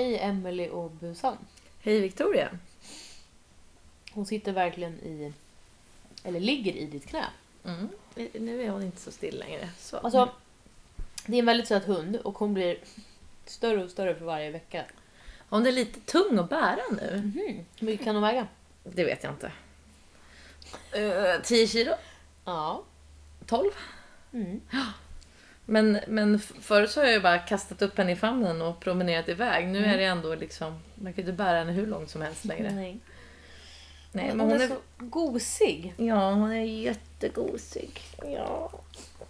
Emily och Busan. Hej Victoria. Hon sitter verkligen i, eller ligger i ditt knä. Mm. Nu är hon inte så still längre. Så. Alltså, det är en väldigt söt hund och hon blir större och större för varje vecka. Hon är lite tung att bära nu. Mhm. Hur mycket kan hon väga? Det vet jag inte. Uh, 10 kilo? Ja. 12? Mm. Men, men förut så har jag ju bara kastat upp henne i famnen och promenerat iväg. Nu Mm. är det ändå liksom, man kan ju inte bära henne hur långt som helst längre. Nej. Nej, hon, men hon är, är, så gosig. ja, hon är jättegosig. Ja,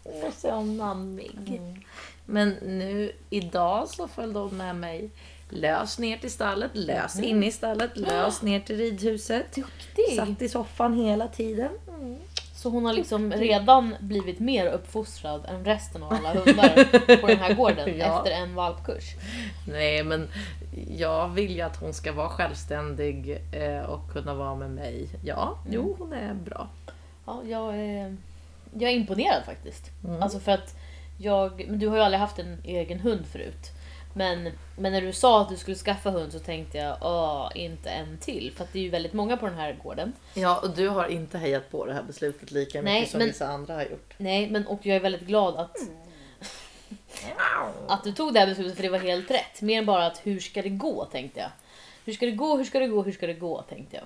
hon är så mammig. Mm. Men nu idag så följde hon med mig lös ner till stallet, lös Mhm. in i stallet, lös ner till ridhuset. Duktig! Satt i soffan hela tiden. Så hon har liksom redan blivit mer uppfostrad än resten av alla hundar på den här gården Ja. efter en valpkurs. Nej, men jag vill ju att hon ska vara självständig eh, och kunna vara med mig. Ja, jo, hon är bra. Ja, jag, är, jag är imponerad faktiskt. Mm. Alltså för att jag, men du har ju aldrig haft en egen hund förut. Men, men när du sa att du skulle skaffa hund så tänkte jag, åh, inte en till. För att det är ju väldigt många på den här gården. Ja, och du har inte hejat på det här beslutet lika mycket Nej, som men- vissa andra har gjort. Nej, men och jag är väldigt glad att, att du tog det här beslutet för det var helt rätt. Mer bara att hur ska det gå tänkte jag. Hur ska det gå, hur ska det gå, hur ska det gå tänkte jag.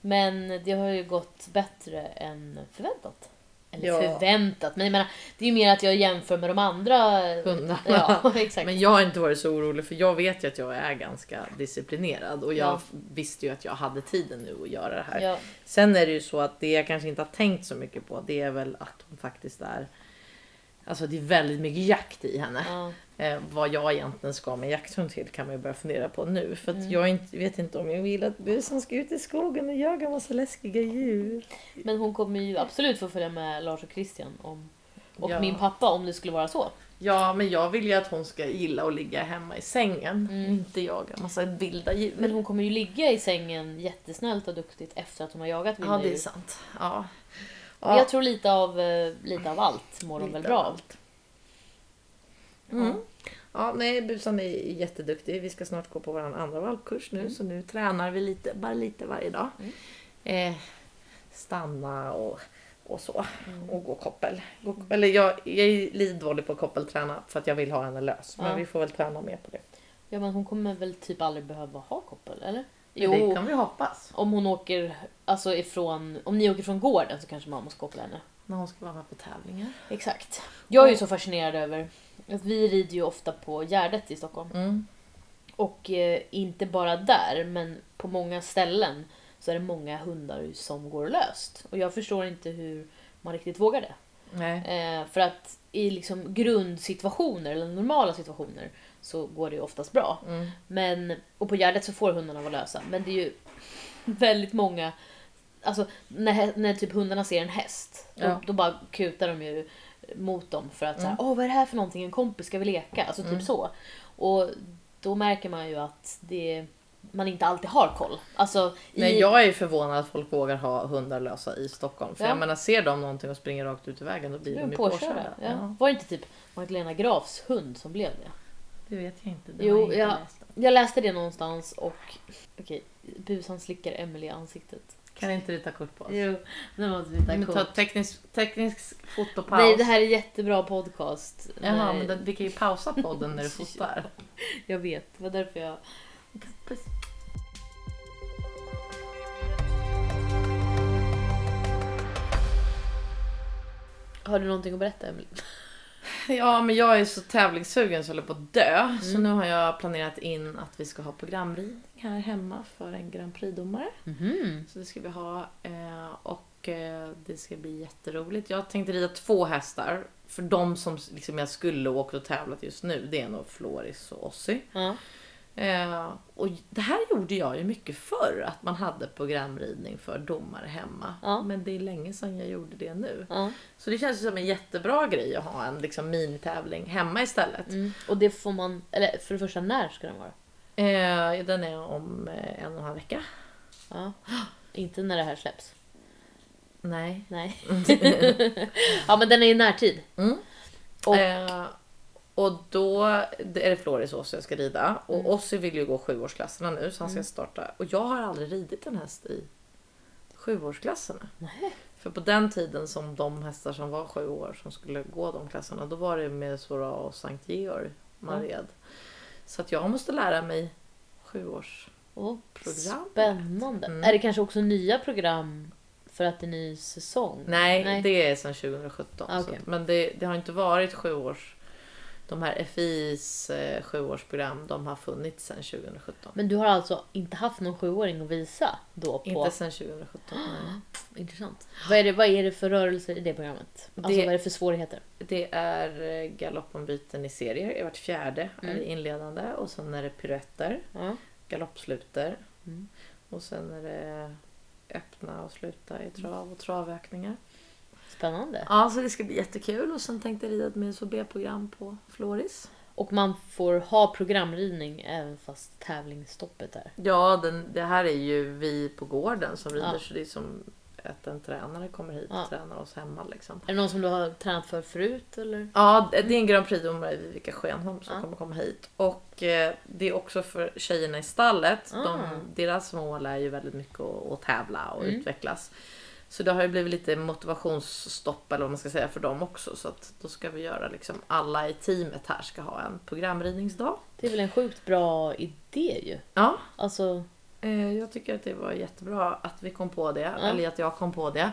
Men det har ju gått bättre än förväntat. Eller Ja. förväntat, men jag menar, det är ju mer att jag jämför med de andra Hundarna. Ja, exakt. Men jag har inte varit så orolig för jag vet ju att jag är ganska disciplinerad och jag Ja. visste ju att jag hade tiden nu att göra det här. Ja, Sen är det ju så att det jag kanske inte har tänkt så mycket på det är väl att hon faktiskt är Alltså det är väldigt mycket jakt i henne. ja. Eh, vad jag egentligen ska med jakthund till kan man ju börja fundera på nu. För att Mm. jag inte, vet inte om jag vill att busen ska ut i skogen och jaga massa läskiga djur. Men hon kommer ju absolut få följa med Lars och Christian om, och Ja. min pappa om det skulle vara så. Ja, men jag vill ju att hon ska gilla att ligga hemma i sängen. Mm. Inte jaga massa vilda djur. Men hon kommer ju ligga i sängen jättesnällt och duktigt efter att hon har jagat vilda ja, det är djur. sant. Ja. Men Jag tror lite av, eh, lite av allt mår Lite väl bra av. Mm. Ja, nej, busan är jätteduktig. Vi ska snart gå på vår andra valpkurs nu, Mm. så nu tränar vi lite, bara lite varje dag. Mm. Eh, stanna och, och så. Mm. Och gå koppel. Gå, eller jag, jag är lite dålig på att koppelträna för att jag vill ha henne lös. Men Ja. vi får väl träna mer på det. Ja men hon kommer väl typ aldrig behöva ha koppel, eller? Men Det kan vi hoppas. om hon åker, alltså ifrån, om ni åker från gården så kanske man måste koppla henne. När hon ska vara med på tävlingar. Exakt. Jag är ju så fascinerad över att vi rider ju ofta på Gärdet i Stockholm. Mm. Och eh, inte bara där, men på många ställen så är det många hundar som går löst. Och jag förstår inte hur man riktigt vågar det. Nej. Eh, för att i liksom grundsituationer, eller normala situationer, så går det ju oftast bra. Mm. Men, och på Gärdet så får hundarna vara lösa. Men det är ju väldigt många... Alltså när, när typ hundarna ser en häst, då, Ja. då bara kutar de ju mot dem för att Mm. såhär, åh vad är det här för någonting? En kompis ska vi leka? Alltså typ Mm. så. Och då märker man ju att det, man inte alltid har koll. Alltså, Nej, i, jag är ju förvånad att folk vågar ha hundar lösa i Stockholm. För Ja. jag menar, ser de någonting och springer rakt ut i vägen då blir de ju påkörda. påkörda. Ja. Ja. Var det inte typ Magdalena Grafs hund som blev det? Det vet jag inte. Det Jo, jag inte ja. läst. Jag läste det någonstans och okej, busan slickar Emily i ansiktet. Kan inte du ta kort på oss? Jo, nu måste vi ta Men kort. ta teknisk, teknisk fotopaus. Nej, det här är jättebra podcast. Jaha, Nej, men vi kan ju pausa podden när du fotar. Jag vet, det var därför jag... Puss. Har du någonting att berätta Emily? Ja, men jag är så tävlingssugen så jag håller på att dö. Så Mm. nu har jag planerat in att vi ska ha programridning här hemma för en Grand Prix-domare. Mhm. Så det ska vi ha. eh, Och eh, det ska bli jätteroligt. Jag tänkte rida två hästar. För de som liksom jag skulle åka och tävlat just nu, det är nog Floris och Ossi. Ja. Eh, och det här gjorde jag ju mycket förr, att man hade programridning för domare hemma. Ja. Men det är länge sedan jag gjorde det nu. ja. Så det känns ju som en jättebra grej att ha en liksom, minitävling hemma istället. Mm. Och det får man... Eller för det första, när ska den vara? Eh, den är om eh, en och en halv vecka. Ja. Inte när det här släpps. Nej. Nej. ja men den är i närtid. Mm. Och- Eh, Och då är det Floris Ossi jag ska rida. Och Mm. Ossi vill ju gå sjuårsklasserna nu så han ska starta. Och jag har aldrig ridit en häst i sjuårsklasserna. Nej. För på den tiden som de hästar som var sju år som skulle gå de klasserna, då var det med Sora och Sankt Georg man red. Så att jag måste lära mig sjuårs... Åh, Program. Spännande. Mm. Är det kanske också nya program för att det är ny säsong? Nej, Nej. det är sedan 2017. Ah, okej. att- men det, det har inte varit sjuårs... De här FIs eh, sjuårsprogram, de har funnits sedan 2017. Men du har alltså inte haft någon sjuåring att visa då på? Inte sedan 2017. nej. Intressant. Vad är, det, vad är det för rörelser i det programmet? Alltså Det- vad är det för svårigheter? Det är eh, galoppombyten i serier. Vart fjärde är Mm. det inledande och sen är det piruetter, Ja. galoppsluter Mm. och sen är det öppna och sluta i trav och travökningar. Spännande. Ja, så det ska bli jättekul och sen tänkte jag rida ett med B-program på Floris. Och man får ha programridning även fast tävlingsstoppet är. Ja, den, det här är ju vi på gården som rider Ja. så det är som att en tränare kommer hit och Ja. tränar oss hemma liksom. Är det någon som du har tränat för förut eller? Ja, det är en Grand Prix-domare, Vivica Schenholm, som Ja. kommer komma hit. Och eh, det är också för tjejerna i stallet. Ah. De, deras mål är ju väldigt mycket att, att tävla och Mm. utvecklas. Så det har ju blivit lite motivationsstopp eller vad man ska säga för dem också. Så att då ska vi göra liksom, alla i teamet här ska ha en programridningsdag. Det är väl en sjukt bra idé ju. Ja, Alltså, Eh, Jag tycker att det var jättebra att vi kom på det, Ja. eller att jag kom på det.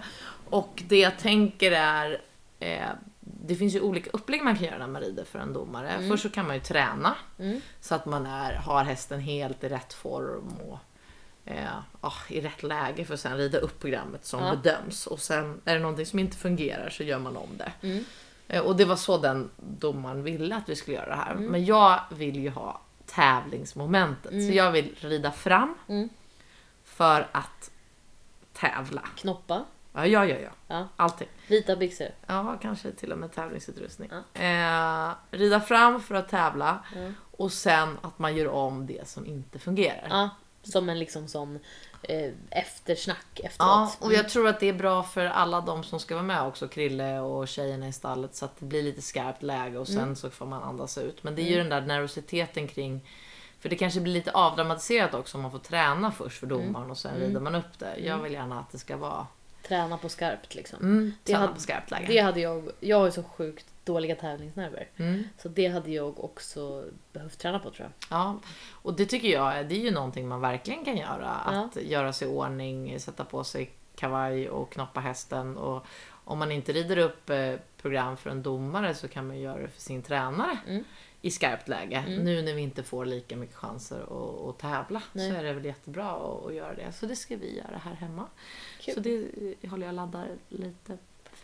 Och det jag tänker är, eh, det finns ju olika upplägg man kan göra när man rider för en domare. Mm. Först så kan man ju träna mm. så att man är, har hästen helt i rätt form och eh, ah, i rätt läge för att sen rida upp programmet som Ja. bedöms. Och sen är det någonting som inte fungerar så gör man om det. Mm. Eh, Och det var så den domaren ville att vi skulle göra det här. Mm. Men jag vill ju ha tävlingsmomentet. Mm. Så jag vill rida fram Mm. för att tävla. knoppa, Ja, ja, ja. ja. Ja. Allting. vita byxor. Ja, kanske till och med tävlingsutrustning. Ja. Eh, rida fram för att tävla och sen att man gör om det som inte fungerar. Ja, som en liksom sån eh, eftersnack Ja, efteråt. och jag tror att det är bra för alla de som ska vara med också, Krille och tjejerna i stallet, så att det blir lite skarpt läge och sen Mm. så får man andas ut. Men det är ju den där nervositeten kring, för det kanske blir lite avdramatiserat också om man får träna först för domaren och sen Mm. rider man upp det. Jag vill gärna att det ska vara Träna på skarpt liksom. mm, träna hade- på skarpt läge. Det hade jag, jag har ju så sjukt dåliga tävlingsnerver. Mm. Så det hade jag också behövt träna på tror jag. Ja, och det tycker jag det är ju någonting man verkligen kan göra. Ja. Att göra sig i ordning, sätta på sig kavaj och knoppa hästen. Och om man inte rider upp eh, program för en domare så kan man göra det för sin tränare Mm. i skarpt läge. Mm. Nu när vi inte får lika mycket chanser att, att tävla Nej. så är det väl jättebra att, att göra det. Så det ska vi göra här hemma. Kul. Så det eh, håller jag laddar lite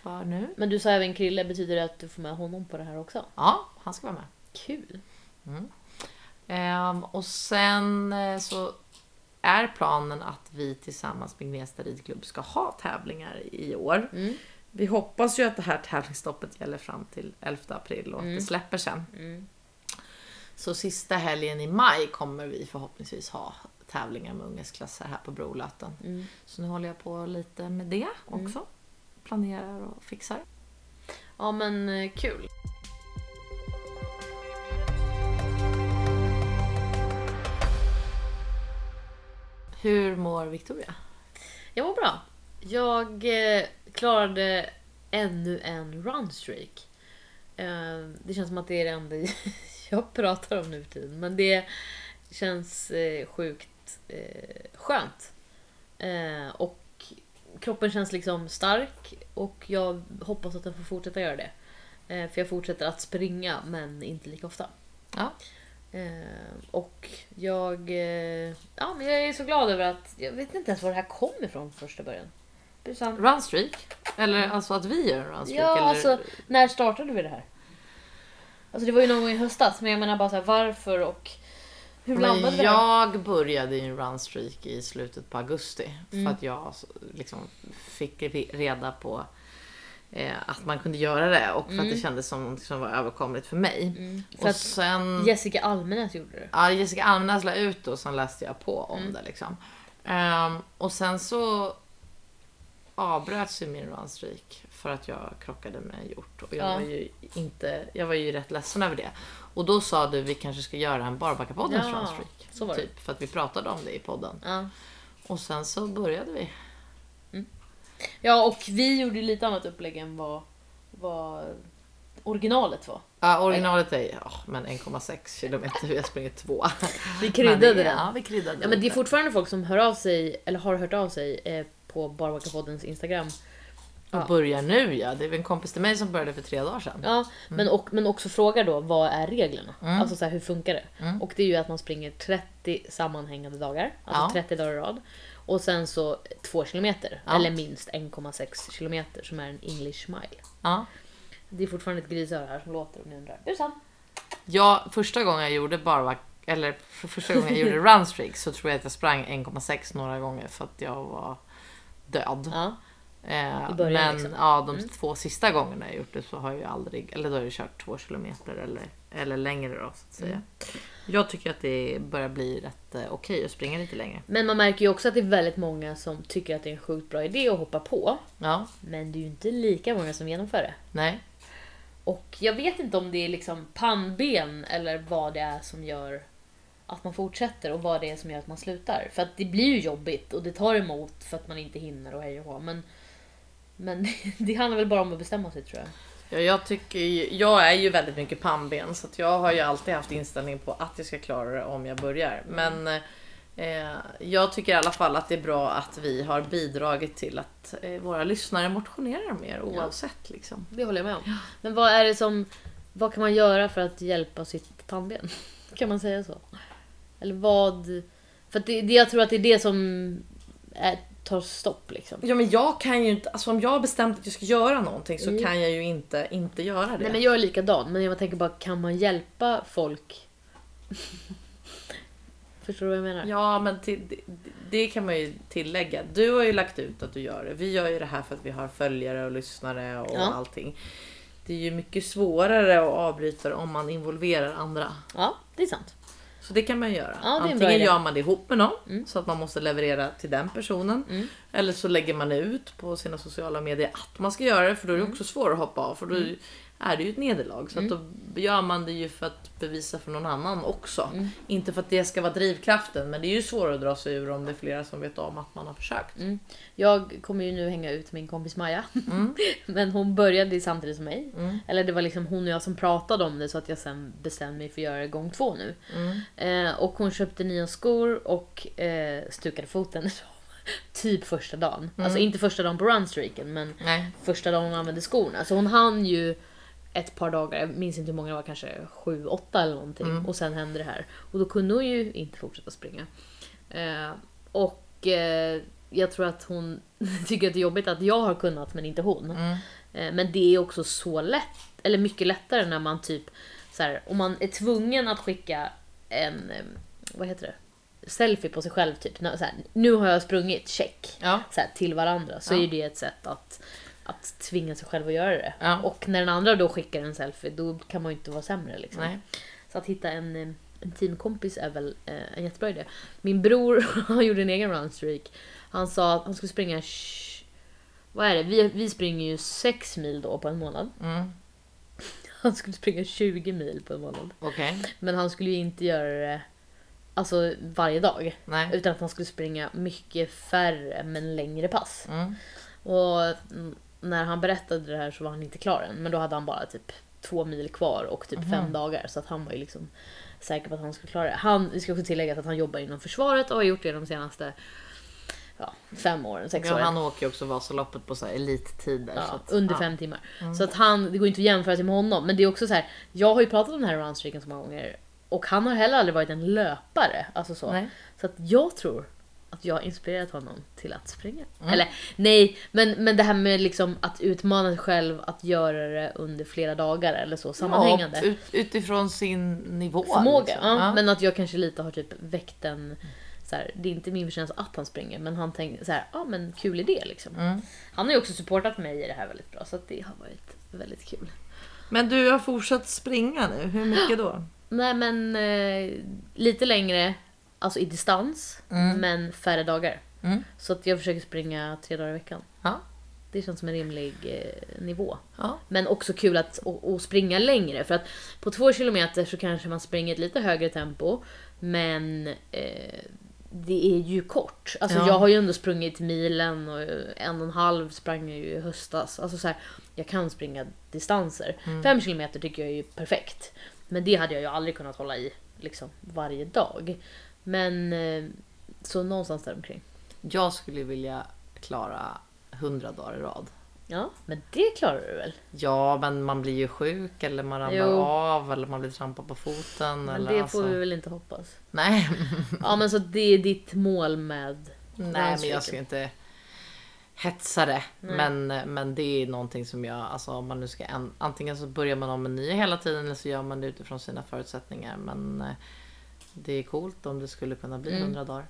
för nu. Men du sa även Krille, betyder det att du får med honom på det här också? Ja, han ska vara med. Kul! Ehm, och sen eh, så är planen att vi tillsammans med Gnesta ridklubb ska ha tävlingar i år. Mm. Vi hoppas ju att det här tävlingsstoppet gäller fram till 11 april och att Mm. det släpper sen. Mm. Så sista helgen i maj kommer vi förhoppningsvis ha tävlingar med ungdomsklasser här på Brolöten. Mm. Så nu håller jag på lite med det också. Planerar och fixar. Ja men eh, kul. Hur mår Victoria? Jag mår bra. Jag eh, klarade ännu en runstreak. Eh, det känns som att det är det enda jag pratar om nu för tiden. Men det känns sjukt skönt. Och kroppen känns liksom stark och jag hoppas att den får fortsätta göra det. Eh, för jag fortsätter att springa men inte lika ofta. Ja. Eh, och jag, eh, ja, men jag är så glad över att jag vet inte ens var det här kom ifrån från första början. Busan. Runstreak? Eller alltså att vi gör en runstreak? Ja, eller? alltså när startade vi det här? Alltså det var ju någon gång i höstas men jag menar bara så här, varför och hur landade Men jag började ju en runstreak i slutet på augusti. Mm. För att jag liksom fick reda på eh, att man kunde göra det och för att det kändes som något som var överkomligt för mig. Mm, för Och sen... Jessica Almenäs gjorde det. Ja, Jessica Almenäs la ut och sen läste jag på om Mm. det liksom. Ehm, och sen så avbröts ju min runstreak för att jag krockade med en hjort. Och jag, Ja. var ju inte, jag var ju rätt ledsen över det. Och då sa du vi kanske ska göra en Barbacka-poddens Ja, det. Typ, för att vi pratade om det i podden. Ja. Och sen så började vi. ja, och vi gjorde lite annat upplägg än vad, vad originalet var. Ja, originalet är ja, men 1,6 kilometer. Vi har sprungit två. Vi kryddade Men det- den. Ja, vi kryddade Ja, men det är fortfarande folk som hör av sig, eller har hört av sig eh, på Barbacka-poddens Instagram. Och Ja. börjar nu ja. Det är en kompis till mig som började för tre dagar sedan. Ja, men, och, men också frågar då vad är reglerna? Mm. Alltså så här, hur funkar det? Mm. Och det är ju att man springer 30 sammanhängande dagar, alltså Ja. 30 dagar i rad. Och sen så 2 kilometer, Ja. eller minst 1,6 kilometer som är en English mile. Ja. Det är fortfarande ett grisöra här som låter om ni undrar. Busan! Ja, första gången jag gjorde barback eller för första gången jag gjorde runstreak så tror jag att jag sprang 1,6 några gånger för att jag var död. Ja, Eh, I början, men liksom. ja, de Mm. två sista gångerna jag gjort det så har jag ju aldrig, eller då har jag kört två kilometer eller, eller längre då så att säga. Mm. Jag tycker att det börjar bli rätt eh, okej att springa lite längre. men man märker ju också att det är väldigt många som tycker att det är en sjukt bra idé att hoppa på. Ja, Men det är ju inte lika många som genomför det. nej. Och jag vet inte om det är liksom pannben eller vad det är som gör att man fortsätter och vad det är som gör att man slutar. För att det blir ju jobbigt och det tar emot för att man inte hinner och hej och hå. Men, men det handlar väl bara om att bestämma sig tror jag. Ja, jag, tycker, ju- jag är ju väldigt mycket pannben så jag har ju alltid haft inställning på att jag ska klara det om jag börjar. Men eh, jag tycker i alla fall att det är bra att vi har bidragit till att eh, våra lyssnare motionerar mer oavsett. Liksom. Det håller jag med om. Men vad är det som... Vad kan man göra för att hjälpa sitt pannben? Kan man säga så? Eller vad... För det, det, jag tror att det är det som är, tar stopp liksom. Ja men jag kan ju inte, alltså om jag har bestämt att jag ska göra någonting så Mm. kan jag ju inte inte göra det. Nej men jag är likadan, men jag tänker bara, kan man hjälpa folk? Förstår du vad jag menar? Ja men till, det, det kan man ju tillägga. Du har ju lagt ut att du gör det. Vi gör ju det här för att vi har följare och lyssnare och Ja. allting. Det är ju mycket svårare att avbryta om man involverar andra. Ja, det är sant. Så det kan man göra. Ja, Antingen gör man det ihop med någon Mm. så att man måste leverera till den personen. Mm. Eller så lägger man ut på sina sociala medier att man ska göra det för då är det Mm. också svårare att hoppa av för då är det ju ett nederlag. Så att Mm. då gör man det ju för att bevisa för någon annan också. Mm. Inte för att det ska vara drivkraften men det är ju svårare att dra sig ur om det är flera som vet om att man har försökt. Mm. Jag kommer ju nu hänga ut min kompis Maja. Mm. Men hon började ju samtidigt som mig. Mm. Eller det var liksom hon och jag som pratade om det så att jag sen bestämde mig för att göra det gång två nu. Mm. Eh, och hon köpte nya skor och eh, stukade foten typ första dagen. Alltså inte första dagen på runstreaken men Nej. första dagen hon använde skorna. Så hon hann ju ett par dagar, jag minns inte hur många det var, kanske sju, åtta eller någonting. Mm. Och sen hände det här. Och då kunde hon ju inte fortsätta springa. Eh, och eh, jag tror att hon tycker att det är jobbigt att jag har kunnat men inte hon. Mm. Eh, men det är också så lätt, eller mycket lättare när man typ så här, om man är tvungen att skicka en, vad heter det? Selfie på sig själv typ. Så här, nu har jag sprungit, check. Ja. Så här, till varandra. Så Ja. är det ett sätt att, att tvinga sig själv att göra det. Ja. Och när den andra då skickar en selfie, då kan man ju inte vara sämre. Liksom. Nej. Så att hitta en, eh, en teamkompis är väl eh, en jättebra idé. Min bror, han gjorde en egen runstreak. Han sa att han skulle springa... Vad är det? Vi, vi springer ju 6 mil då på en månad. Mm. Han skulle springa 20 mil på en månad. Okej. Men han skulle ju inte göra det alltså, varje dag. Nej. Utan att han skulle springa mycket färre men längre pass. Mm. Och mm, när han berättade det här så var han inte klar än. Men då hade han bara typ två mil kvar och typ fem dagar. Så att han var ju liksom säker på att han skulle klara det. Han, vi ska också tillägga att han jobbar inom försvaret och har gjort det de senaste ja, fem åren, sex Ja, åren. han åker ju också Vasaloppet på så här elittider. så Ja, att, under ja. fem timmar. Så att han, det går inte att jämföra sig med honom. Men det är också så här, jag har ju pratat om den här runstreaken så många gånger. Och han har heller aldrig varit en löpare. Alltså så. Nej. så att jag tror att jag har inspirerat honom till att springa. Mm. Eller nej, men, men det här med liksom att utmana sig själv att göra det under flera dagar eller så sammanhängande. Ja, ut, utifrån sin nivå. Förmåga. liksom. Ja, Ja. Men att jag kanske lite har typ väckt en... Så här, det är inte min förtjänst att han springer men han tänker så här, ja men kul idé liksom. Mm. Han har ju också supportat mig i det här väldigt bra så det har varit väldigt kul. Men du har fortsatt springa nu. Hur mycket då? Nej men eh, lite längre, alltså i distans, Mm. men färre dagar. Mm. Så att jag försöker springa tre dagar i veckan. Ja. Det känns som en rimlig eh, nivå. Ja. Men också kul att och, och springa längre. För att på två kilometer så kanske man springer ett lite högre tempo. Men eh, det är ju kort. Alltså Ja. jag har ju ändå sprungit milen och en och en halv sprang jag ju i höstas. Alltså så här, jag kan springa distanser. Mm. Fem kilometer tycker jag är ju perfekt. Men det hade jag ju aldrig kunnat hålla i liksom varje dag. Men eh, så någonstans där omkring. Jag skulle vilja klara 100 dagar i rad. Ja, men det klarar du väl? Ja, men man blir ju sjuk eller man ramlar Jo. av eller man blir trampad på foten. Men eller det alltså... får vi väl inte hoppas. Nej, Ja men så det är ditt mål med Nej men jag ska inte hetsa det. Men, men det är någonting som jag, alltså om man nu ska, en, antingen så börjar man om en ny hela tiden eller så gör man det utifrån sina förutsättningar. Men eh, det är coolt om det skulle kunna bli 100 dagar.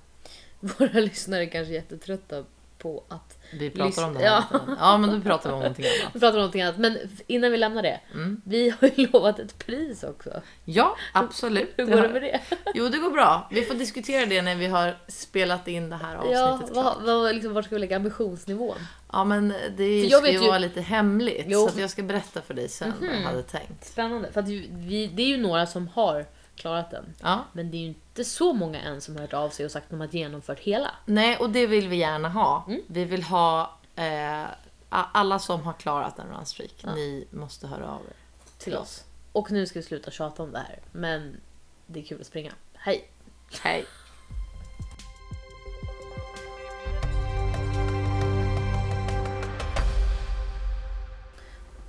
Våra lyssnare är kanske jättetrötta på att Vi pratar om det här ja. Ja men då pratar vi om någonting annat. vi pratar om någonting annat. Men innan vi lämnar det. Mm. Vi har ju lovat ett pris också. Ja absolut. Hur går det med det? Jo det går bra. Vi får diskutera det när vi har spelat in det här avsnittet Ja, vad, vad, liksom, var ska vi lägga ambitionsnivån? Ja men det ska ju vara lite hemligt. Jo. Så jag ska berätta för dig sen vad jag hade tänkt. Spännande. För att vi, det är ju några som har klarat den. Ja. Men det är ju inte så många än som har hört av sig och sagt att de har genomfört hela. Nej, och det vill vi gärna ha. Mm. Vi vill ha eh, alla som har klarat en runstreak. Ni måste höra av er Till oss. Och nu ska vi sluta tjata om det här. Men det är kul att springa. Hej! Hej!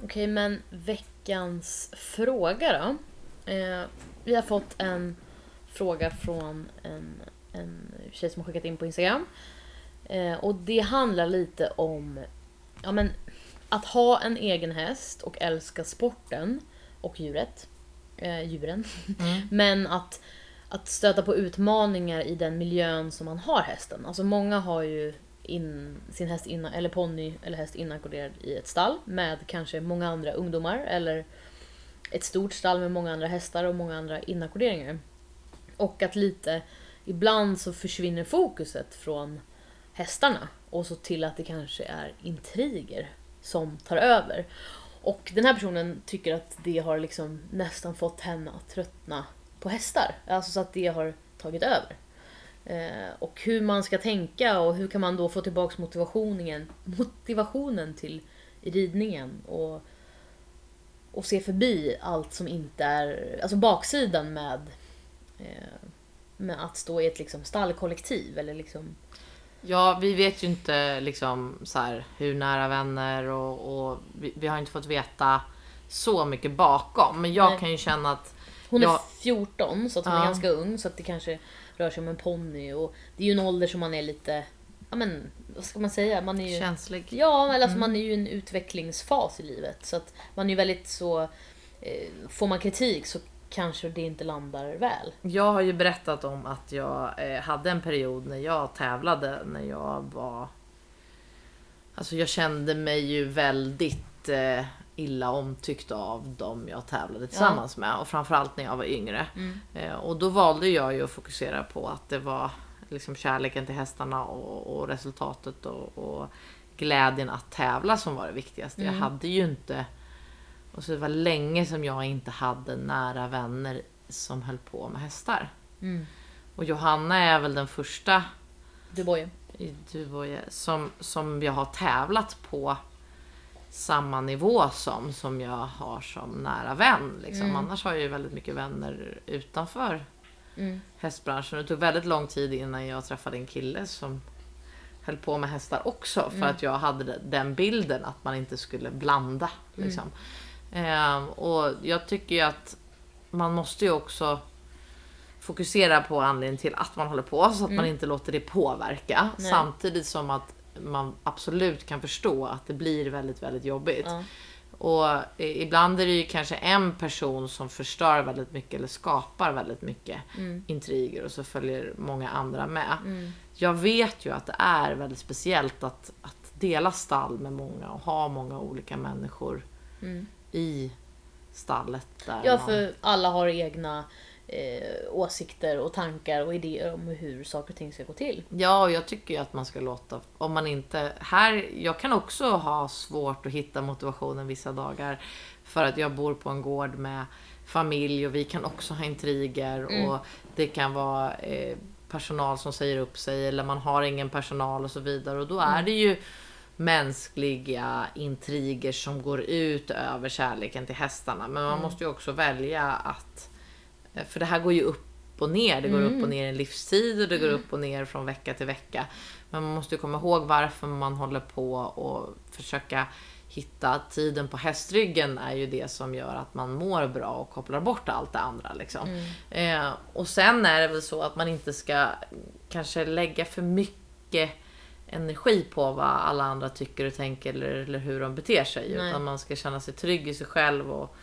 Okej, men veckans fråga då. Eh, vi har fått en fråga från en, en tjej som har skickat in på Instagram. Eh, och det handlar lite om ja, men, att ha en egen häst och älska sporten och djuret. Eh, djuren. Mm. Men att, att stöta på utmaningar i den miljön som man har hästen. Alltså många har ju in, sin häst inna, eller ponny eller häst inackorderad i ett stall med kanske många andra ungdomar eller ett stort stall med många andra hästar och många andra inackorderingar. Och att lite, ibland så försvinner fokuset från hästarna och så till att det kanske är intriger som tar över. Och den här personen tycker att det har liksom nästan fått henne att tröttna på hästar. Alltså så att det har tagit över. Eh, och hur man ska tänka och hur kan man då få tillbaks motivationen, motivationen till ridningen och, och se förbi allt som inte är, alltså baksidan med, eh, med att stå i ett liksom stallkollektiv eller liksom Ja, vi vet ju inte liksom så här, hur nära vänner och, och vi, vi har inte fått veta så mycket bakom. Men jag Nej. kan ju känna att Hon Ja. är 14 så att hon är Ja. ganska ung så att det kanske rör sig om en ponny och det är ju en ålder som man är lite, ja men vad ska man säga? Man är ju, känslig. ja eller alltså Mm. man är ju i en utvecklingsfas i livet så att man är ju väldigt så, eh, får man kritik så kanske det inte landar väl. Jag har ju berättat om att jag eh, hade en period när jag tävlade när jag var... Alltså jag kände mig ju väldigt eh, illa omtyckt av dem jag tävlade tillsammans med och framförallt när jag var yngre. Mm. Eh, och då valde jag ju att fokusera på att det var liksom kärleken till hästarna och, och resultatet och, och glädjen att tävla som var det viktigaste. Jag Mm. hade ju inte... Och så det var länge som jag inte hade nära vänner som höll på med hästar. Mm. Och Johanna är väl den första Du Boje. i som, som jag har tävlat på samma nivå som, som jag har som nära vän. Liksom. Mm. Annars har jag ju väldigt mycket vänner utanför Mm. hästbranschen. Det tog väldigt lång tid innan jag träffade en kille som höll på med hästar också. För Mm. att jag hade den bilden att man inte skulle blanda. Liksom. Ehm, och jag tycker ju att man måste ju också fokusera på anledningen till att man håller på så att man inte låter det påverka. Mm. Nej. Samtidigt som att man absolut kan förstå att det blir väldigt, väldigt jobbigt. Och ibland är det ju kanske en person som förstör väldigt mycket eller skapar väldigt mycket Mm. intriger och så följer många andra med. Mm. Jag vet ju att det är väldigt speciellt att, att dela stall med många och ha många olika människor Mm. i stallet. Där Ja, man... för alla har egna eh, åsikter och tankar och idéer om hur saker och ting ska gå till. Ja, och jag tycker ju att man ska låta, om man inte, här, jag kan också ha svårt att hitta motivationen vissa dagar för att jag bor på en gård med familj och vi kan också ha intriger och det kan vara eh, personal som säger upp sig eller man har ingen personal och så vidare och då är det ju mänskliga intriger som går ut över kärleken till hästarna. Men man måste ju också välja att För det här går ju upp och ner. Det går upp och ner i en livstid och det går upp och ner från vecka till vecka. Men man måste ju komma ihåg varför man håller på och försöka hitta tiden på hästryggen är ju det som gör att man mår bra och kopplar bort allt det andra. Liksom. Eh, och sen är det väl så att man inte ska kanske lägga för mycket energi på vad alla andra tycker och tänker eller, eller hur de beter sig. Nej. Utan man ska känna sig trygg i sig själv och,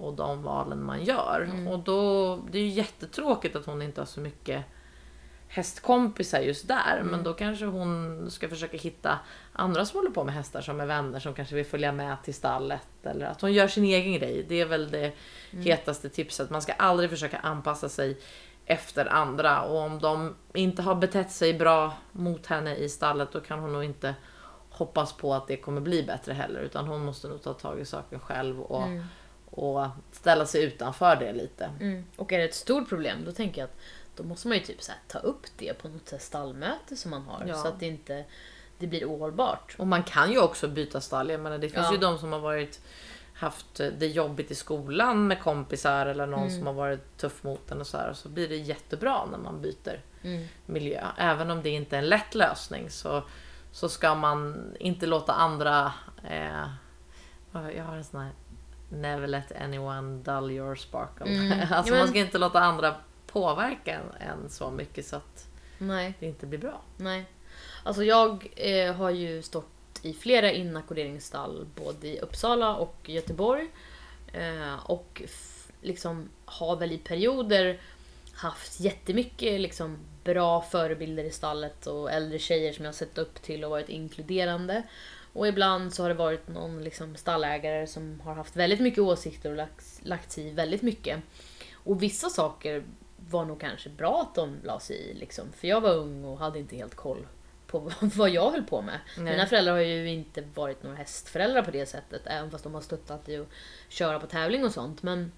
och de valen man gör. Och då, det är ju jättetråkigt att hon inte har så mycket hästkompisar just där. Men då kanske hon ska försöka hitta andra som håller på med hästar som är vänner som kanske vill följa med till stallet. Eller att hon gör sin egen grej. Det är väl det hetaste tipset. Man ska aldrig försöka anpassa sig efter andra. Och om de inte har betett sig bra mot henne i stallet då kan hon nog inte hoppas på att det kommer bli bättre heller. Utan hon måste nog ta tag i saken själv och, och ställa sig utanför det lite. Mm. Och är det ett stort problem då tänker jag att då måste man ju typ så här, ta upp det på något stallmöte som man har Ja. så att det inte det blir ohållbart. Och man kan ju också byta stall. Jag menar, det finns Ja. ju de som har varit haft det jobbigt i skolan med kompisar eller någon Mm. som har varit tuff mot en och så här. Och så blir det jättebra när man byter Mm. miljö. Även om det inte är en lätt lösning så, så ska man inte låta andra... Eh, jag har en sån här Never let anyone dull your sparkle. Mm. alltså men- man ska inte låta andra påverka en, en så mycket så att Nej, det inte blir bra. nej. Alltså jag eh, har ju stått i flera inackorderingsstall både i Uppsala och Göteborg. Eh, och liksom har väl i perioder haft jättemycket liksom bra förebilder i stallet och äldre tjejer som jag sett upp till och varit inkluderande. Och ibland så har det varit någon liksom stallägare som har haft väldigt mycket åsikter och lagt, lagt sig i väldigt mycket. Och vissa saker var nog kanske bra att de la sig i. Liksom. För jag var ung och hade inte helt koll på vad jag höll på med. Nej. Mina föräldrar har ju inte varit några hästföräldrar på det sättet. Även fast de har stöttat i att köra på tävling och sånt. Men,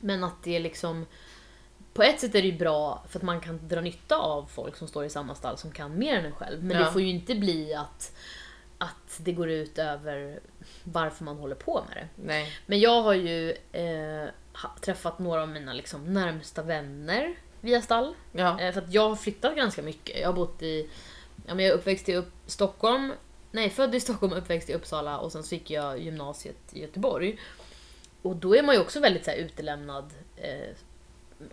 men att det är liksom... På ett sätt är det ju bra för att man kan dra nytta av folk som står i samma stall som kan mer än en själv. Men Ja. det får ju inte bli att, att det går ut över varför man håller på med det. Nej. Men jag har ju eh, träffat några av mina liksom, närmsta vänner via stall. Ja. Eh, för att jag har flyttat ganska mycket. Jag har bott i... Ja, men jag är uppväxt i upp, Stockholm. Nej, född i Stockholm, uppväxt i Uppsala och sen så gick jag gymnasiet i Göteborg. Och då är man ju också väldigt så här, utelämnad eh,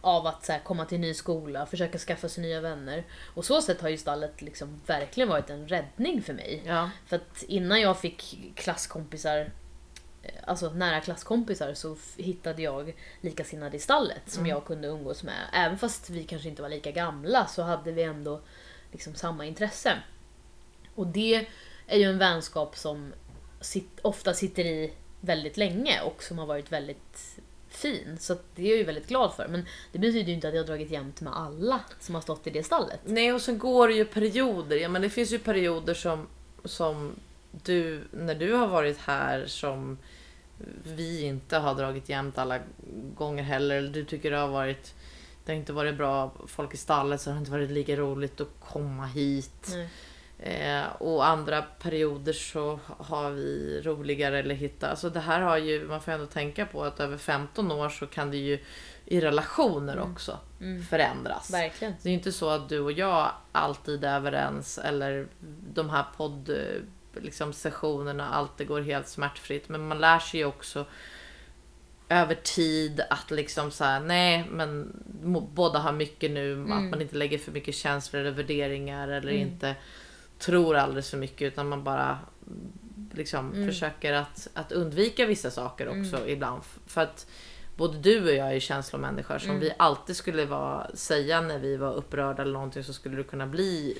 av att så här, komma till ny skola, försöka skaffa sig nya vänner. Och så sätt har ju stallet liksom verkligen varit en räddning för mig. Ja. För att innan jag fick klasskompisar, eh, alltså nära klasskompisar, så hittade jag likasinnade i stallet som jag kunde umgås med. Även fast vi kanske inte var lika gamla så hade vi ändå liksom samma intresse. Och det är ju en vänskap som sit, ofta sitter i väldigt länge och som har varit väldigt fin. Så det är jag ju väldigt glad för. Men det betyder ju inte att jag har dragit jämnt med alla som har stått i det stallet. Nej, och sen går det ju perioder. Ja, men det finns ju perioder som, som du, när du har varit här, som vi inte har dragit jämnt alla gånger heller. Eller Du tycker det har varit det har inte varit bra folk i stallet så det har inte varit lika roligt att komma hit. Nej. Eh, och andra perioder så har vi roligare eller hitta... Alltså det här har ju, man får ändå tänka på att över 15 år så kan det ju i relationer också förändras. Verkligen. Det är ju inte så att du och jag alltid är överens eller de här podd liksom, sessionerna alltid går helt smärtfritt. Men man lär sig ju också över tid att liksom så här, nej men båda har mycket nu, att man inte lägger för mycket känslor eller värderingar eller inte tror alldeles för mycket utan man bara liksom försöker att, att undvika vissa saker också ibland. F- För att både du och jag är känslomänniskor som vi alltid skulle vara, säga när vi var upprörda eller någonting så skulle det kunna bli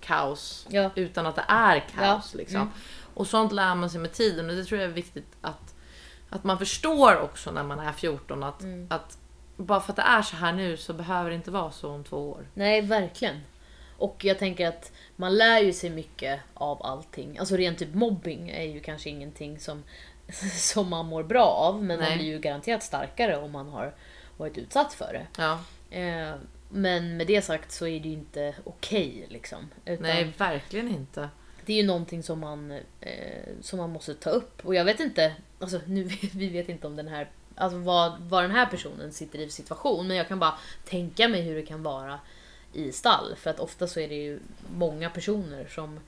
kaos Ja. utan att det är kaos. Ja. Liksom. Mm. Och sånt lär man sig med tiden och det tror jag är viktigt att, att man förstår också när man är 14 att, Mm. att bara för att det är så här nu så behöver det inte vara så om två år. Nej, verkligen. Och jag tänker att man lär ju sig mycket av allting. Alltså rent typ mobbing är ju kanske ingenting som, som man mår bra av. Men Nej. man blir ju garanterat starkare om man har varit utsatt för det. Ja, Eh, men med det sagt så är det ju inte okej liksom. Utan nej verkligen inte. Det är ju någonting som man, eh, som man måste ta upp. Och jag vet inte, alltså nu vi vet inte om den här, alltså vad, vad den här personen sitter i för situation. Men jag kan bara tänka mig hur det kan vara i stall. För att ofta så är det ju många personer som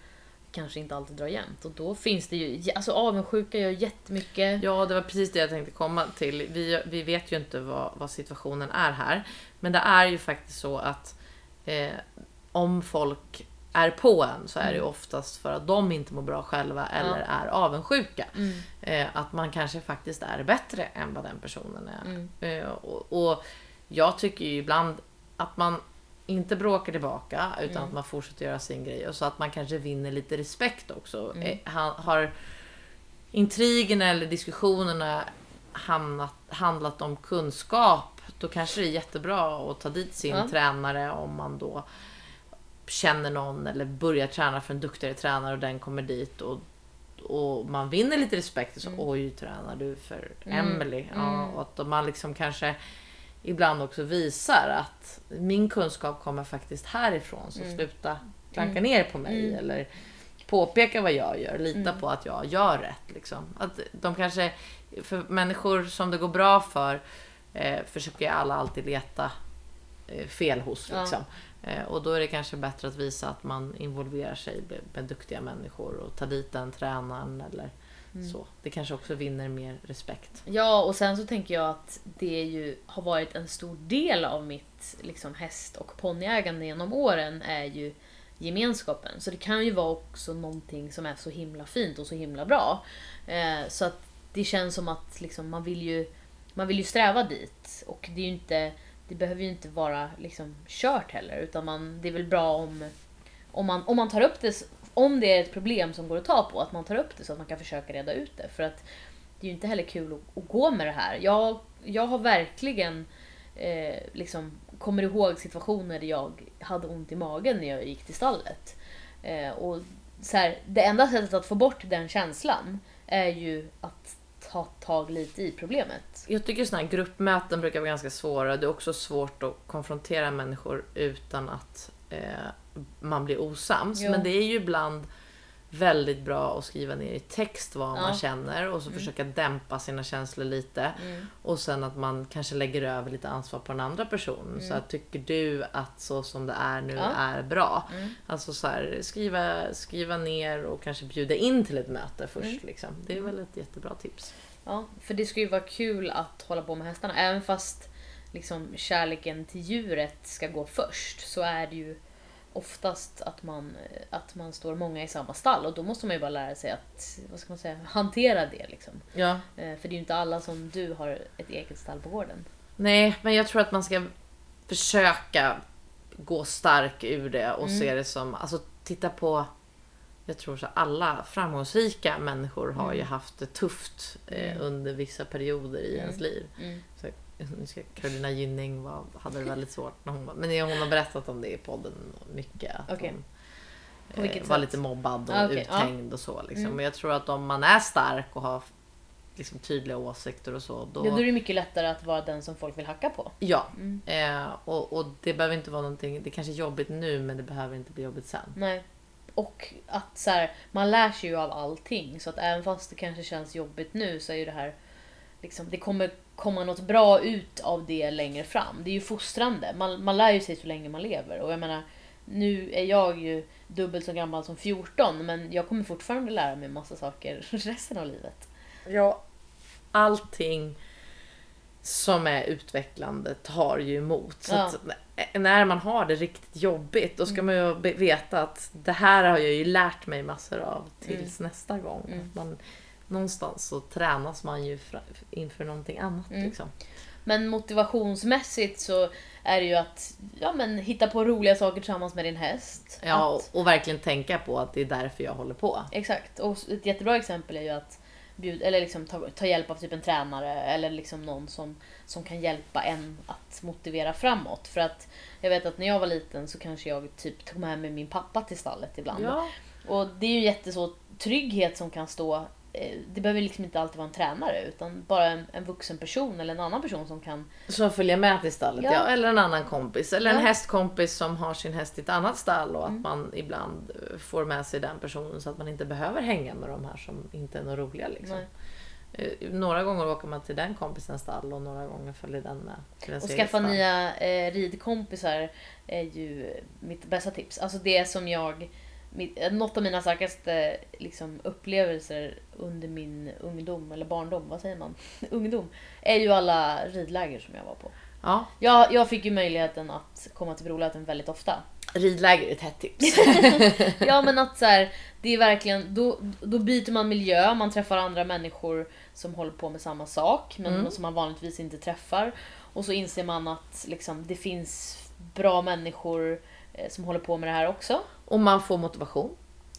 kanske inte alltid drar jämnt. Och då finns det ju, alltså avundsjuka gör jättemycket. Ja, det var precis det jag tänkte komma till. Vi, vi vet ju inte vad, vad situationen är här. Men det är ju faktiskt så att eh, om folk är på en så är det ju oftast för att de inte mår bra själva eller är avundsjuka. Mm. Eh, att man kanske faktiskt är bättre än vad den personen är. Mm. Eh, och, och jag tycker ju ibland att man inte bråkar tillbaka utan Mm. att man fortsätter göra sin grej och så att man kanske vinner lite respekt också. Mm. Eh, han, har intrigerna eller diskussionerna hamnat, handlat om kunskap då kanske det är jättebra att ta dit sin Ja. tränare om man då känner någon eller börjar träna för en duktigare tränare och den kommer dit och, och man vinner lite respekt. Och så, Oj, tränar du för Mm. Emily? Ja, Mm. och att man liksom kanske ibland också visar att min kunskap kommer faktiskt härifrån. Så Mm. sluta klanka Mm. ner på mig Mm. eller påpeka vad jag gör. Lita Mm. på att jag gör rätt. Liksom. Att de kanske, för människor som det går bra för eh, försöker alla alltid leta eh, fel hos. Ja. Liksom. Eh, och då är det kanske bättre att visa att man involverar sig med, med duktiga människor och ta dit den tränaren eller Mm. så. Det kanske också vinner mer respekt. Ja, och sen så tänker jag att det ju har varit en stor del av mitt liksom, häst och ponnyägande genom åren är ju gemenskapen. Så det kan ju vara också någonting som är så himla fint och så himla bra. Eh, så att det känns som att liksom, man, vill ju, man vill ju sträva dit. Och det är inte, det behöver ju inte vara liksom, kört heller. Utan man, det är väl bra om, om, man, om man tar upp det, om det är ett problem som går att ta på, att man tar upp det så att man kan försöka reda ut det. För att det är ju inte heller kul att, att gå med det här. Jag, jag har verkligen eh, liksom, kommer ihåg situationer där jag hade ont i magen när jag gick till stallet. Eh, och så här, det enda sättet att få bort den känslan är ju att ta tag lite i problemet. Jag tycker sådana här gruppmöten brukar vara ganska svåra. Det är också svårt att konfrontera människor utan att eh, man blir osams. Jo. Men det är ju ibland väldigt bra att skriva ner i text vad man Ja. känner och så försöka dämpa sina känslor lite. Mm. Och sen att man kanske lägger över lite ansvar på den andra personen. Så att, tycker du att så som det är nu Mm. Ja. är bra? Mm. Alltså så här, skriva, skriva ner och kanske bjuda in till ett möte först. Mm. Liksom. Det är väl ett jättebra tips. Ja, för det ska ju vara kul att hålla på med hästarna. Även fast liksom, kärleken till djuret ska gå först så är det ju oftast att man, att man står många i samma stall och då måste man ju bara lära sig att vad ska man säga, hantera det. Liksom. Ja. Eh, För det är ju inte alla som du har ett eget stall på gården. Nej, men jag tror att man ska försöka gå stark ur det och Mm. se det som, alltså titta på jag tror så alla framgångsrika människor har Mm. ju haft det tufft eh, Mm. under vissa perioder i Mm. ens liv. Mm. Så, Carolina Gynning var, hade det väldigt svårt när hon var, men hon har berättat om det i podden mycket. Att Okej. hon eh, var lite mobbad och Ah, ja. uthängd och så. Liksom. Mm. Men jag tror att om man är stark och har liksom, tydliga åsikter och så. Då, Ja, då är det mycket lättare att vara den som folk vill hacka på. Ja, Mm. eh, och, och det behöver inte vara någonting, det kanske är jobbigt nu men det behöver inte bli jobbigt sen. Nej. Och att så här, man lär sig ju av allting. Så att även fast det kanske känns jobbigt nu så är ju det här liksom, det kommer komma något bra ut av det längre fram. Det är ju fostrande. Man, man lär ju sig så länge man lever. Och jag menar, nu är jag ju dubbelt så gammal som 14 men jag kommer fortfarande lära mig massa saker resten av livet. Ja, allting som är utvecklande tar ju emot. Så Ja. när man har det riktigt jobbigt då ska man ju veta att det här har jag ju lärt mig massor av tills nästa gång. Mm. Man, någonstans så tränas man ju inför någonting annat. Mm. Liksom. Men motivationsmässigt så är det ju att ja, men, hitta på roliga saker tillsammans med din häst. Ja, Att, och, verkligen tänka på att det är därför jag håller på. exakt. Och ett jättebra exempel är ju att bjud, eller liksom ta, ta hjälp av typ en tränare eller liksom någon som, som kan hjälpa en att motivera framåt. För att jag vet att när jag var liten så kanske jag typ tog med mig min pappa till stallet ibland. Ja. Och det är ju jätteså trygghet som kan stå det behöver liksom inte alltid vara en tränare utan bara en, en vuxen person eller en annan person som kan... Som följer med till stallet, ja. Ja. Eller en annan kompis. Eller en Ja. Mm. hästkompis som har sin häst i ett annat stall och att man ibland eh, får med sig den personen så att man inte behöver hänga med de här som inte är några roliga. Liksom. Nej. Eh, Några gånger åker man till den kompisens stall och några gånger följer den med ens Och skaffa nya eh, ridkompisar är ju mitt bästa tips. Alltså det som jag... Mitt, eh, något av mina starkaste liksom, upplevelser under min ungdom, eller barndom, vad säger man? ungdom. Är ju alla ridläger som jag var på. Ja, Jag, jag fick ju möjligheten att komma till Brolöten väldigt ofta. ridläger är ett hett tips. Ja men att så här, det är verkligen, då, då byter man miljö, man träffar andra människor som håller på med samma sak men Mm. som man vanligtvis inte träffar. Och så inser man att liksom, det finns bra människor eh, som håller på med det här också. och man får motivation.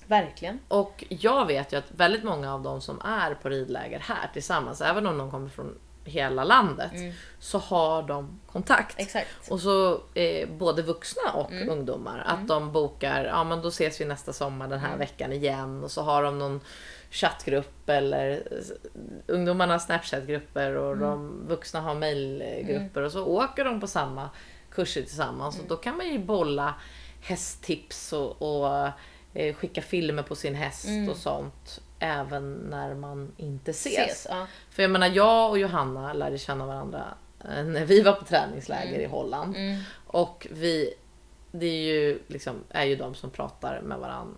Verkligen. Och jag vet ju att väldigt många av de som är på ridläger här tillsammans, även om de kommer från hela landet, så har de kontakt. Exakt. Och så eh, både vuxna och Mm. ungdomar. Att de bokar, ja men då ses vi nästa sommar den här Mm. veckan igen. Och så har de någon chattgrupp eller eh, ungdomarna har snapchatgrupper och Mm. de vuxna har mailgrupper. Och så åker de på samma kurser tillsammans. Mm. Och då kan man ju bolla hästtips och, och eh, skicka filmer på sin häst Mm. och sånt. Även när man inte ses. Ses. Ja. För jag menar, jag och Johanna lärde känna varandra eh, när vi var på träningsläger i Holland. Mm. Och vi, det är ju, liksom, är ju de som pratar med varandra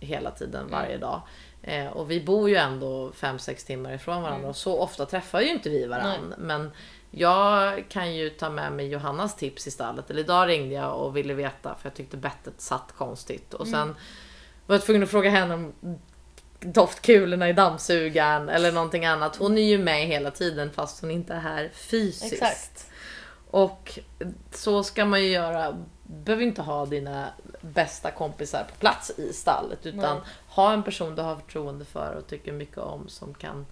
hela tiden, varje dag. Eh, och vi bor ju ändå 5-6 timmar ifrån varandra och så ofta träffar ju inte vi varandra. Men jag kan ju ta med mig Johannas tips i stallet. Eller idag ringde jag och ville veta för jag tyckte bettet satt konstigt. Och sen var jag tvungen att fråga henne om doftkulorna i dammsugaren eller någonting annat. Hon är ju med hela tiden fast hon inte är här fysiskt. Exakt. Och så ska man ju göra. behöver inte ha dina bästa kompisar på plats i stallet utan Nej. ha en person du har förtroende för och tycker mycket om som kan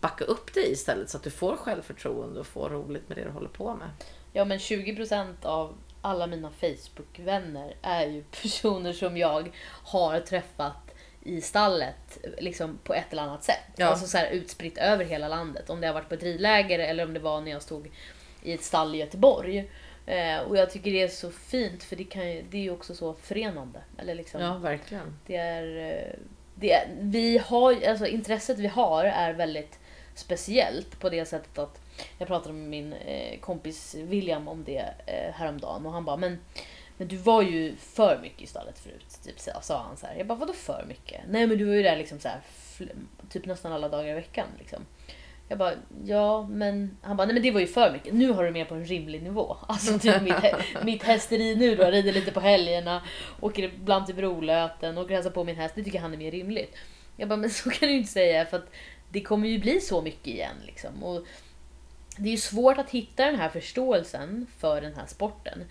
backa upp dig istället så att du får självförtroende och får roligt med det du håller på med. Ja men 20% av alla mina Facebook-vänner är ju personer som jag har träffat i stallet liksom på ett eller annat sätt. Ja. Alltså så här utspritt över hela landet. Om det har varit på ett ridläger eller om det var när jag stod i ett stall i Göteborg. Eh, och jag tycker det är så fint för det, kan ju, det är ju också så förenande. Eller liksom, Ja, verkligen. det är, eh, det är, vi har, alltså intresset vi har är väldigt speciellt på det sättet att jag pratade med min eh, kompis William om det eh, häromdagen och han bara men, men du var ju för mycket i stallet förut. Typ, sa han så här. Jag bara vadå för mycket? Nej men du var ju där liksom så här, typ nästan alla dagar i veckan. Liksom. Jag bara, ja men... Han bara, nej men det var ju för mycket. Nu har du mer på en rimlig nivå. Alltså typ mitt, mitt hästeri nu då, jag rider lite på helgerna, åker ibland till Brolöten, åker och hälsar på min häst. Det tycker han är mer rimligt. Jag bara, men så kan du ju inte säga för att det kommer ju bli så mycket igen liksom. Och det är ju svårt att hitta den här förståelsen för den här sporten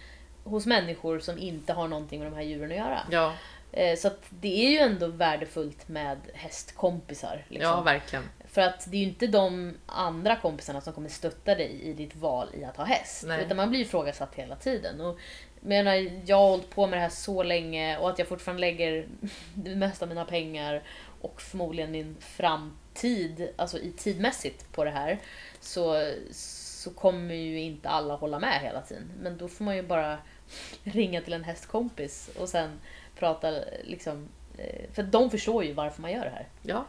hos människor som inte har någonting med de här djuren att göra. Ja, Eh, Så det är ju ändå värdefullt med hästkompisar. Liksom. ja verkligen. För att det är ju inte de andra kompisarna som kommer stötta dig i ditt val i att ha häst. Nej. Utan man blir ju ifrågasatt hela tiden. Och, jag, menar, jag har hållit på med det här så länge och att jag fortfarande lägger det mesta av mina pengar och förmodligen min framtid, alltså i tidmässigt på det här. Så, så kommer ju inte alla hålla med hela tiden. Men då får man ju bara ringa till en hästkompis och sen prata liksom. eh, För de förstår ju varför man gör det här. Ja.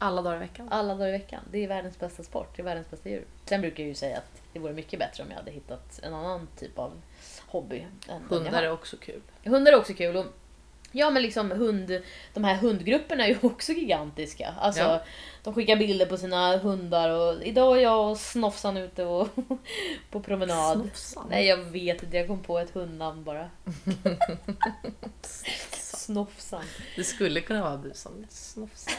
Alla dagar i veckan. Alla dagar i veckan. Det är världens bästa sport. Det är världens bästa djur. Sen brukar jag ju säga att det vore mycket bättre om jag hade hittat en annan typ av hobby. Hundar är också kul. Hundar är också kul. Och ja men liksom hund, de här hundgrupperna är ju också gigantiska. Alltså, Ja. De skickar bilder på sina hundar och idag är jag och Snofsan ute och på promenad. Snofsan? Nej jag vet inte, jag kom på ett hundnamn bara. Snofsan. Det skulle kunna vara busan. Snofsan.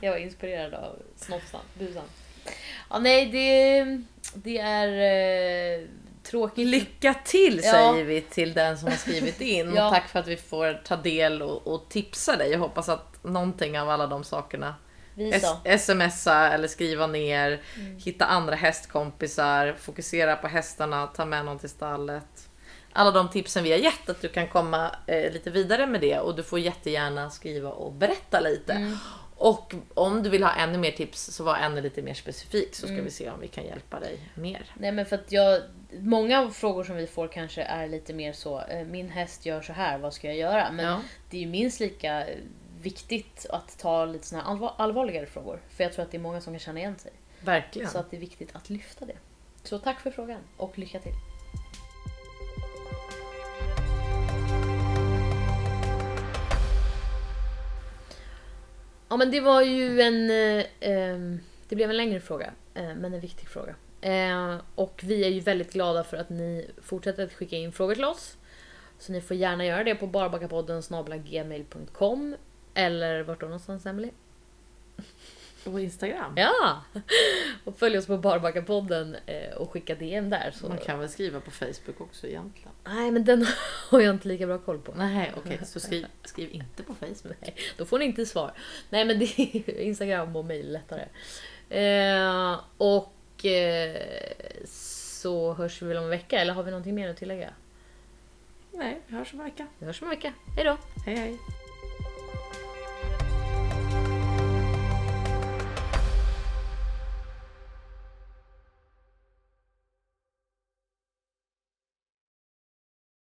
Jag var inspirerad av Snofsan, busan. Ja, nej, det, det är eh, tråkigt. Lycka till Ja. säger vi till den som har skrivit in. Ja. Och tack för att vi får ta del och, och tipsa dig. Jag hoppas att någonting av alla de sakerna smsa eller skriva ner, hitta andra hästkompisar, fokusera på hästarna, ta med någon till stallet. Alla de tipsen vi har gett att du kan komma eh, lite vidare med det och du får jättegärna skriva och berätta lite. Och om du vill ha ännu mer tips så var ännu lite mer specifik så ska vi se om vi kan hjälpa dig mer. Nej men för att jag, många frågor som vi får kanske är lite mer så, eh, min häst gör så här, vad ska jag göra? Men Ja. det är ju minst lika viktigt att ta lite såna här allvar, allvarligare frågor. För jag tror att det är många som kan känna igen sig. Verkligen. Så att det är viktigt att lyfta det. Så tack för frågan och lycka till. Ja men det var ju en... eh, ehm, det blev en längre fråga, eh, men en viktig fråga. Eh, och vi är ju väldigt glada för att ni fortsätter att skicka in frågor till oss. Så ni får gärna göra det på barbackapodden gmail.com eller vart då någonstans Emelie? På Instagram. Ja! Och följ oss på Barbackapodden eh, och skicka DM där. Så... Man kan väl skriva på Facebook också egentligen. Nej men den har jag inte lika bra koll på. Nej okej, så skriv, skriv inte på Facebook. Nej, då får ni inte svar. Nej men det är Instagram och mail lättare. Eh, och eh, så hörs vi väl om en vecka, eller har vi någonting mer att tillägga? Nej, vi hörs om en vecka. Vi hörs om en vecka. Hej då! Hej hej.